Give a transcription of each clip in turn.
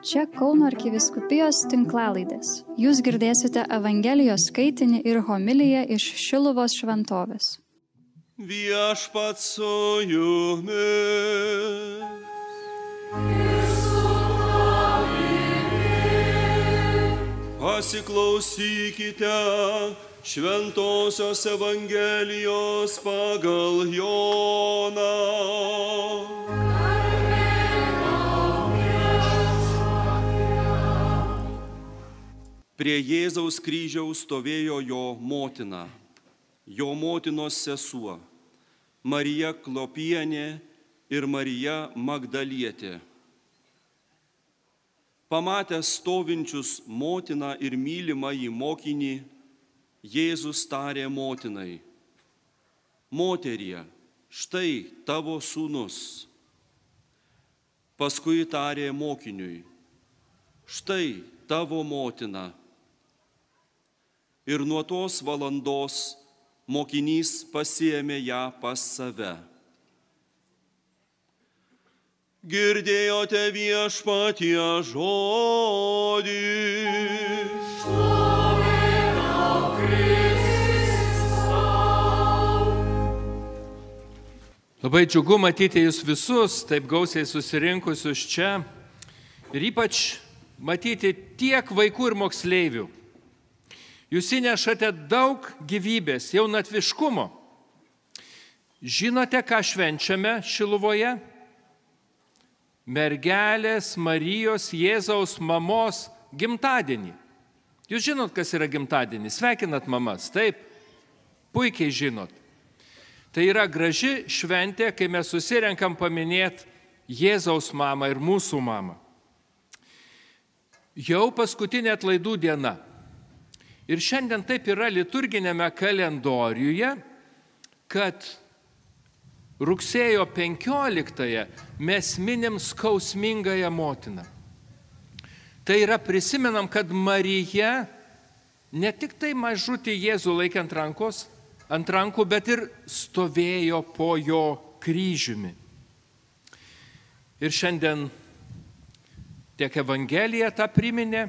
Čia Kauno arkiviskupijos tinklalaidės. Jūs girdėsite Evangelijos skaitinį ir homiliją iš Šiluvos šventovės. Viešpats su jumis. Pasiklausykite Šventojios Evangelijos pagal Joną. Prie Jėzaus kryžiaus stovėjo jo motina, jo motinos sesuo, Marija Klopienė ir Marija Magdalietė. Pamatęs stovinčius motiną ir mylimą į mokinį, Jėzus tarė motinai, moterie, štai tavo sūnus. Paskui tarė mokiniui, štai tavo motina. Ir nuo tos valandos mokinys pasiemė ją pas save. Girdėjote viešpatie žodį. Labai džiugu matyti jūs visus, taip gausiai susirinkusius čia ir ypač matyti tiek vaikų ir moksleivių. Jūs įnešate daug gyvybės, jaunatviškumo. Žinote, ką švenčiame Šiluvoje? Mergelės Marijos Jėzaus mamos gimtadienį. Jūs žinot, kas yra gimtadienis, sveikinat mamas, taip? Puikiai žinot. Tai yra graži šventė, kai mes susirenkam paminėti Jėzaus mamą ir mūsų mamą. Jau paskutinė atlaidų diena. Ir šiandien taip yra liturginėme kalendoriuje, kad rugsėjo 15-ąją mes minim skausmingąją motiną. Tai yra prisimenam, kad Marija ne tik tai mažutį Jėzų laikant rankos, ant rankų, bet ir stovėjo po jo kryžiumi. Ir šiandien tiek Evangelija tą priminė,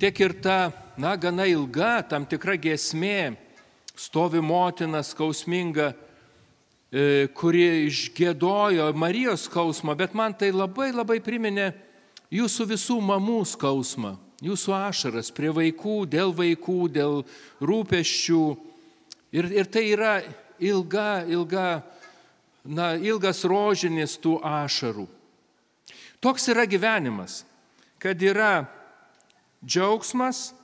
tiek ir ta, na, gana ilga, tam tikra gesmė, stovi motina skausminga, e, kuri išgėdojo Marijos skausmą, bet man tai labai labai priminė jūsų visų mamų skausmą, jūsų ašaras prie vaikų, dėl vaikų, dėl rūpeščių Ir, ir tai yra ilga, ilga, na, ilgas rožinis tų ašarų. Toks yra gyvenimas, kad yra džiaugsmas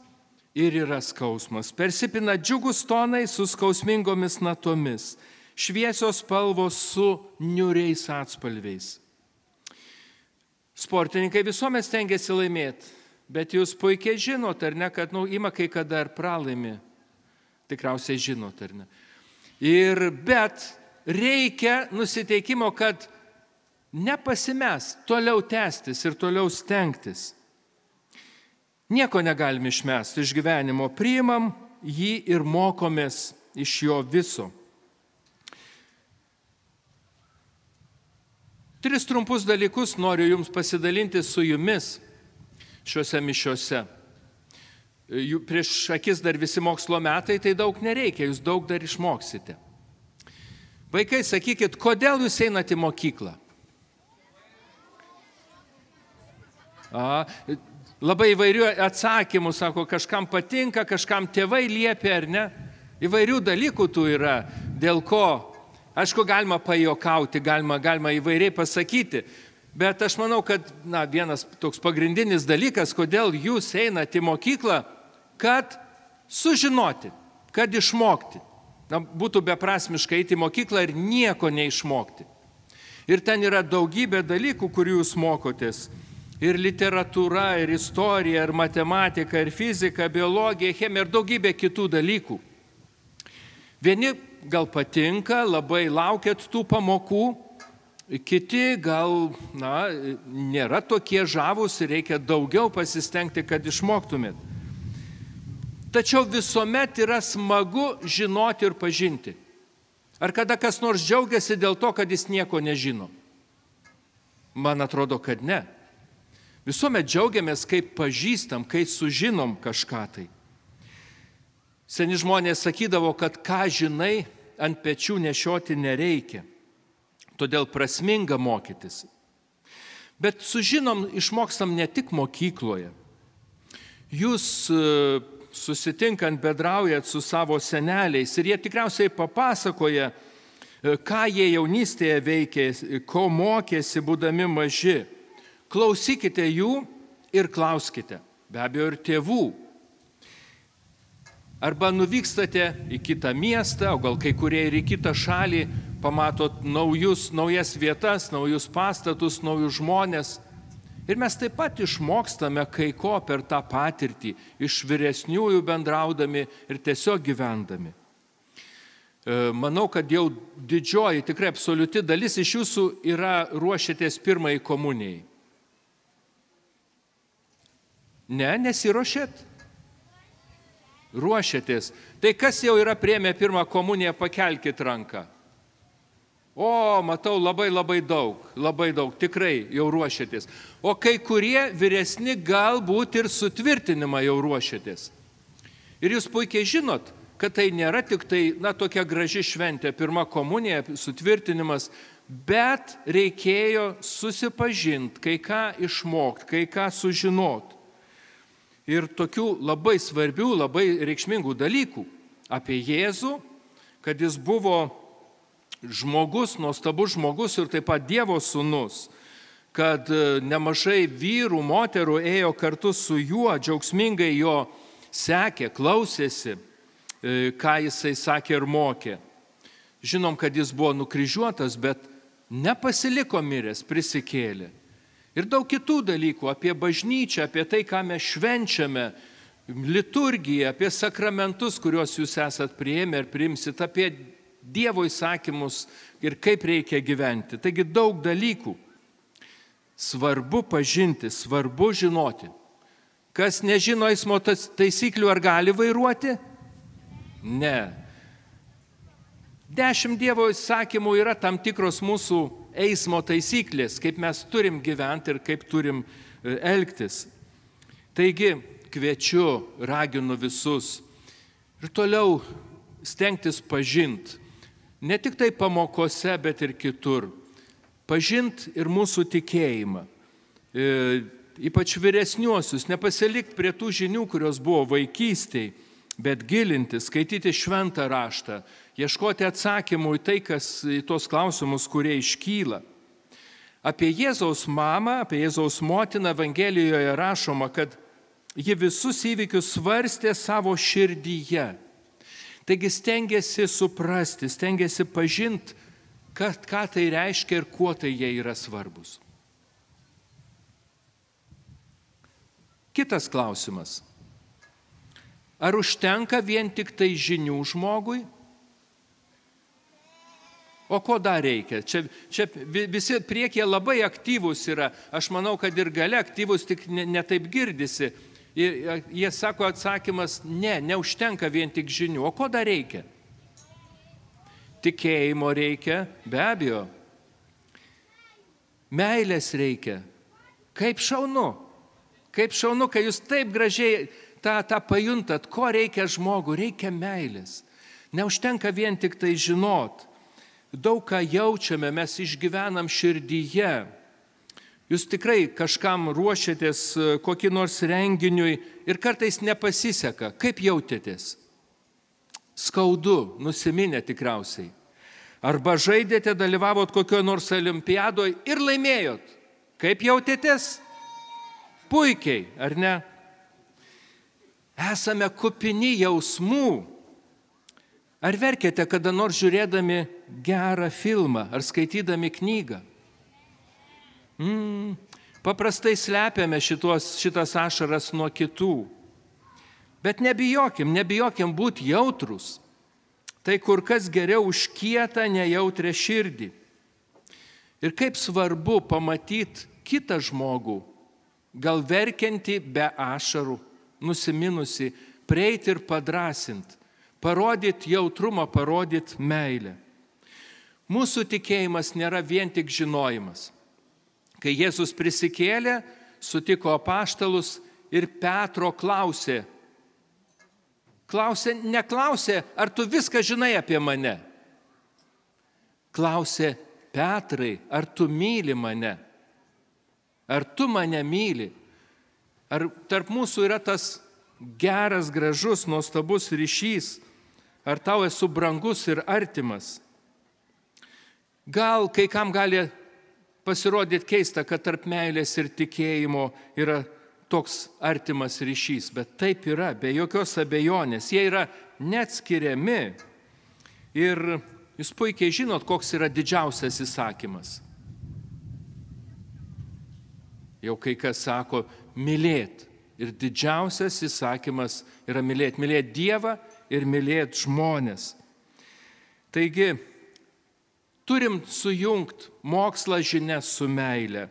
ir yra skausmas. Persipina džiugus tonai su skausmingomis natomis, šviesios spalvos su niuriais atspalviais. Sportininkai visuomet stengiasi laimėti, bet jūs puikiai žinot, ar ne, kad, nu, ima kai kada ir pralaimi Tikriausiai žinot, ar ne? Ir bet reikia nusiteikimo, kad nepasimes, toliau tęstis ir toliau stengtis. Nieko negalim išmesti iš gyvenimo, priimam jį ir mokomės iš jo viso. Tris trumpus dalykus noriu Jums pasidalinti su Jumis šiuose mišiuose prieš akis dar visi mokslo metai, tai daug nereikia, jūs daug dar išmoksite. Vaikai, sakykit, kodėl jūs einate į mokyklą? A, labai įvairių atsakymų, sako, kažkam patinka, kažkam tėvai liepia ar ne. Įvairių dalykų tų yra, dėl ko, aišku, galima pajokauti, galima, galima įvairiai pasakyti, bet aš manau, kad, na, vienas toks pagrindinis dalykas, kodėl jūs einate į mokyklą, kad sužinoti, kad išmokti. Na, būtų beprasmiškai eiti į mokyklą ir nieko neišmokti. Ir ten yra daugybė dalykų, kurių jūs mokotės. Ir literatūra, ir istorija, ir matematika, ir fizika, biologija, chemija ir daugybė kitų dalykų. Vieni gal patinka, labai laukėt tų pamokų, kiti gal, na, nėra tokie žavus ir reikia daugiau pasistengti, kad išmoktumėt. Tačiau visuomet yra smagu žinoti ir pažinti. Ar kada kas nors džiaugiasi dėl to, kad jis nieko nežino? Man atrodo, kad ne. Visuomet džiaugiamės, kaip pažįstam, kai sužinom kažką tai. Seni žmonės sakydavo, kad ką žinai, ant pečių nešioti nereikia. Todėl prasminga mokytis. Bet sužinom, išmokstam ne tik mokykloje. Jūs e, susitinkant bedraujat su savo seneliais ir jie tikriausiai papasakoja, e, ką jie jaunystėje veikė, ko mokėsi būdami maži. Klausykite jų ir klauskite. Be abejo, ir tėvų. Arba nuvykstate į kitą miestą, o gal kai kurie ir į kitą šalį, pamatot naujus, naujas vietas, naujus pastatus, naujus žmonės. Ir mes taip pat išmokstame kai ko per tą patirtį, iš vyresniųjų bendraudami ir tiesiog gyvendami. E, manau, kad jau didžioji, tikrai absoliuti dalis iš jūsų yra ruošiatės pirmai komunijai. Ne, nesiuošėt. Ruošiatės. Tai kas jau yra priemę pirmą komuniją, pakelkite ranką. O, matau labai labai daug, labai daug, tikrai jau ruošiatės. O kai kurie vyresni galbūt ir sutvirtinimą jau ruošiatės. Ir jūs puikiai žinot, kad tai nėra tik tai, na, tokia graži šventė, pirma komunija, sutvirtinimas, bet reikėjo susipažinti, kai ką išmokti, kai ką sužinot ir tokių labai svarbių, labai reikšmingų dalykų apie Jėzų, kad jis buvo žmogus, nuostabus žmogus ir taip pat Dievo sūnus, kad e, nemažai vyrų, moterų ėjo kartu su juo, džiaugsmingai jo sekė, klausėsi, e, ką jisai sakė ir mokė. Žinom, kad jis buvo nukryžiuotas, bet nepasiliko miręs, prisikėlė ir daug kitų dalykų apie bažnyčią, apie tai, ką mes švenčiame, liturgiją, apie sakramentus, kuriuos jūs esat prieėmę ir priimsit, apie Dievo įsakymus ir kaip reikia gyventi. Taigi daug dalykų. Svarbu pažinti, svarbu žinoti. Kas nežino eismo taisyklių, ar gali vairuoti? Ne. Dešimt Dievo įsakymų yra tam tikros mūsų eismo taisyklės, kaip mes turim gyventi ir kaip turim e, elgtis. Taigi kviečiu, raginu visus ir toliau stengtis pažinti, ne tik tai pamokose, bet ir kitur. Pažinti ir mūsų tikėjimą. E, ypač vyresniuosius, nepasilikti prie tų žinių, kurios buvo vaikystėje, bet gilinti, skaityti šventą raštą, ieškoti atsakymų į tai, kas į tos klausimus, kurie iškyla. Apie Jėzaus mamą, apie Jėzaus motiną Evangelijoje rašoma, kad ji visus įvykius svarstė savo širdyje. Taigi stengiasi suprasti, stengiasi pažinti, ką, ką tai reiškia ir kuo tai jie yra svarbus. Kitas klausimas. Ar užtenka vien tik tai žinių žmogui? O ko dar reikia? Čia, čia visi priekyje labai aktyvūs yra. Aš manau, kad ir gale aktyvūs tik netaip ne girdisi. Ir jie sako atsakymas, ne, neužtenka vien tik žinių. O ko dar reikia? Tikėjimo reikia, be abejo. Meilės reikia. Kaip šaunu. Kaip šaunu, kai jūs taip gražiai tą, tą pajuntat, ko reikia žmogui, reikia meilės. Neužtenka vien tik tai žinot daug ką jaučiame, mes išgyvenam širdyje. Jūs tikrai kažkam ruošiatės e, kokį nors renginiui ir kartais nepasiseka. Kaip jautėtės? Skaudu, nusiminę tikriausiai. Arba žaidėte, dalyvavot kokioje nors olimpiadoje ir laimėjot. Kaip jautėtės? Puikiai, ar ne? Esame kupini jausmų, Ar verkėte kada nors žiūrėdami gerą filmą ar skaitydami knygą? Mm, paprastai slepiame šitos, šitas ašaras nuo kitų. Bet nebijokim, nebijokim būti jautrus. Tai kur kas geriau už kietą nejautrę širdį. Ir kaip svarbu pamatyti kitą žmogų, gal verkianti be ašarų, nusiminusi, prieiti ir padrasinti parodyti jautrumą, parodyti meilę. Mūsų tikėjimas nėra vien tik žinojimas. Kai Jėzus prisikėlė, sutiko apaštalus ir Petro klausė. Klausė, neklausė, ar tu viską žinai apie mane. Klausė, Petrai, ar tu myli mane? Ar tu mane myli? Ar tarp mūsų yra tas geras, gražus, nuostabus ryšys? Ar tau esu brangus ir artimas? Gal kai kam gali pasirodyti keista, kad tarp meilės ir tikėjimo yra toks artimas ryšys, bet taip yra, be jokios abejonės. Jie yra neatskiriami. Ir jūs puikiai žinot, koks yra didžiausias įsakymas. Jau kai kas sako, mylėt. Ir didžiausias įsakymas yra mylėti. Mylėti Dievą ir mylėti žmonės. Taigi, turim sujungti mokslą žinias su meile.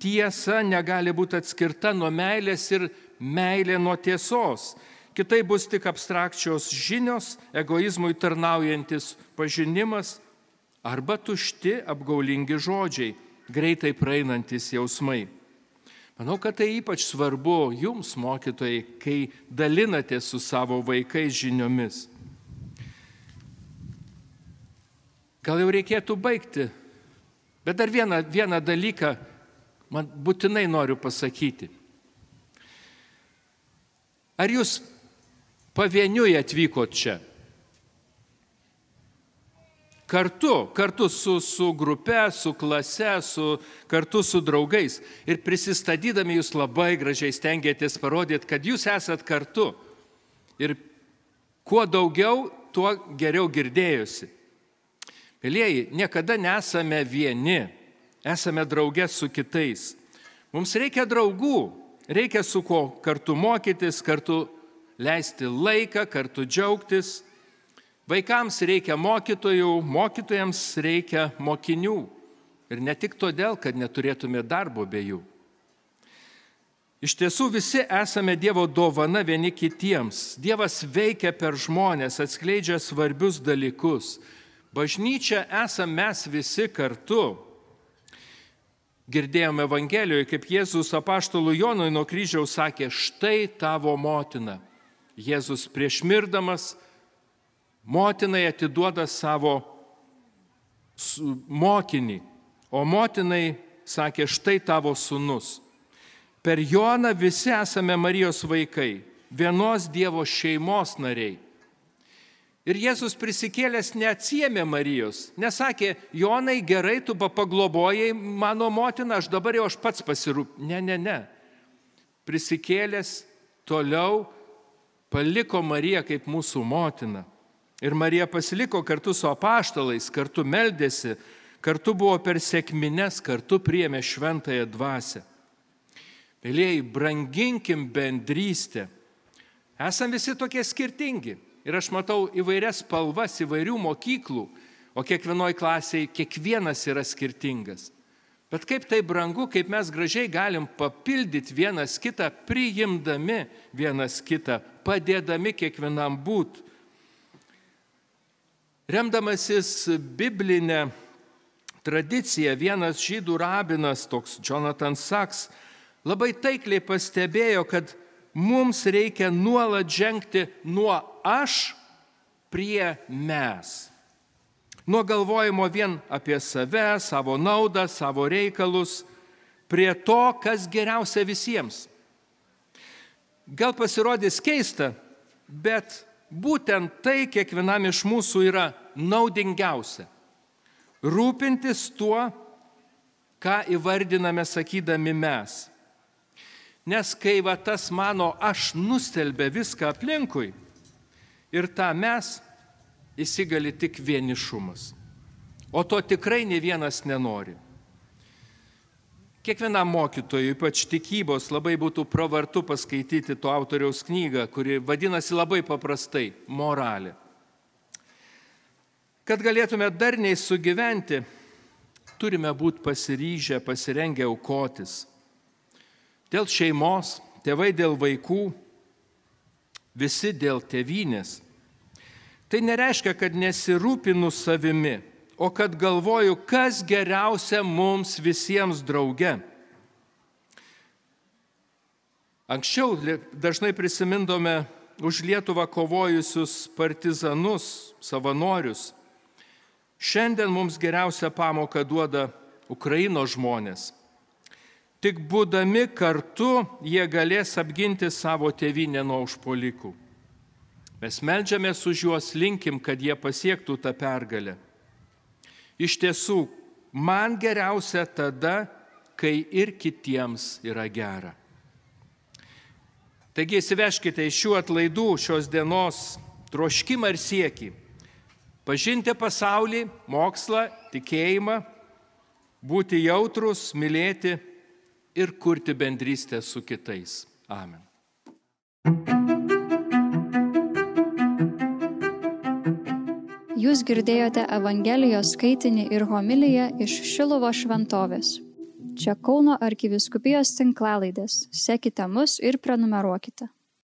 Tiesa negali būti atskirta nuo meilės ir meilė nuo tiesos. Kitai bus tik abstrakčios žinios, egoizmui tarnaujantis pažinimas arba tušti apgaulingi žodžiai, greitai praeinantis jausmai. Manau, kad tai ypač svarbu jums, mokytojai, kai dalinate su savo vaikais žiniomis. Gal jau reikėtų baigti, bet dar vieną, vieną dalyką man būtinai noriu pasakyti. Ar jūs pavieniui atvykot čia? Kartu, kartu su, su grupe, su klase, su, kartu su draugais. Ir prisistatydami jūs labai gražiai stengiatės parodyti, kad jūs esat kartu. Ir kuo daugiau, tuo geriau girdėjusi. Mėlyjeji, niekada nesame vieni, esame draugė su kitais. Mums reikia draugų, reikia su kuo kartu mokytis, kartu leisti laiką, kartu džiaugtis Vaikams reikia mokytojų, mokytojams reikia mokinių. Ir ne tik todėl, kad neturėtume darbo be jų. Iš tiesų visi esame Dievo dovana vieni kitiems. Dievas veikia per žmonės, atskleidžia svarbius dalykus. Bažnyčia esame mes visi kartu. Girdėjome Evangelijoje, kaip Jėzus apaštalų Jonui nuo kryžiaus sakė, štai tavo motina. Jėzus prieš mirdamas motinai atiduoda savo mokinį, o motinai sakė, štai tavo sunus. Per Joną visi esame Marijos vaikai, vienos Dievo šeimos nariai. Ir Jėzus prisikėlęs neatsiemė Marijos, nesakė, Jonai gerai, tu paglobojai mano motiną, aš dabar jau aš pats pasirūp. Ne, ne, ne. Prisikėlęs toliau paliko Mariją kaip mūsų motina. Ir Marija pasiliko kartu su apaštalais, kartu meldėsi, kartu buvo per sėkmines, kartu priemė šventąją dvasę. Mėlyjei, branginkim bendrystę. Esam visi tokie skirtingi. Ir aš matau įvairias spalvas įvairių mokyklų, o kiekvienoje klasėje kiekvienas yra skirtingas. Bet kaip tai brangu, kaip mes gražiai galim papildyti vienas kitą, priimdami vienas kitą, padėdami kiekvienam būti Remdamasis biblinę tradiciją, vienas žydų rabinas, toks Jonathan Sachs, labai taikliai pastebėjo, kad mums reikia nuolat žengti nuo aš prie mes. Nuo galvojimo vien apie save, savo naudą, savo reikalus, prie to, kas geriausia visiems. Gal pasirodys keista, bet būtent tai kiekvienam iš mūsų yra naudingiausia. Rūpintis tuo, ką įvardiname sakydami mes. Nes kai va tas mano aš nustelbė viską aplinkui ir tą mes įsigali tik vienišumas. O to tikrai ne vienas nenori. Kiekvienam mokytojui, ypač tikybos, labai būtų pravartu paskaityti to autoriaus knygą, kuri vadinasi labai paprastai - moralė. Kad galėtume darniai sugyventi, turime būti pasiryžę, pasirengę aukotis. Dėl šeimos, tėvai dėl vaikų, visi dėl tėvynės. Tai nereiškia, kad nesirūpinu savimi o kad galvoju, kas geriausia mums visiems drauge. Anksčiau dažnai prisimindome už Lietuvą kovojusius partizanus, savanorius. Šiandien mums geriausią pamoką duoda Ukrainos žmonės. Tik būdami kartu jie galės apginti savo tėvynę nuo užpolikų. Mes melžiamės už juos, linkim, kad jie pasiektų tą pergalę. Iš tiesų, man geriausia tada, kai ir kitiems yra gera. Taigi įsiveškite iš šių atlaidų šios dienos troškimą ir siekį. Pažinti pasaulį, mokslą, tikėjimą, būti jautrus, mylėti ir kurti bendrystę su kitais. Amen. Jūs girdėjote Evangelijos skaitinį ir homiliją iš Šilovo šventovės. Čia Kauno arkiviskupijos tinklalaidės. Sekite mus ir prenumeruokite.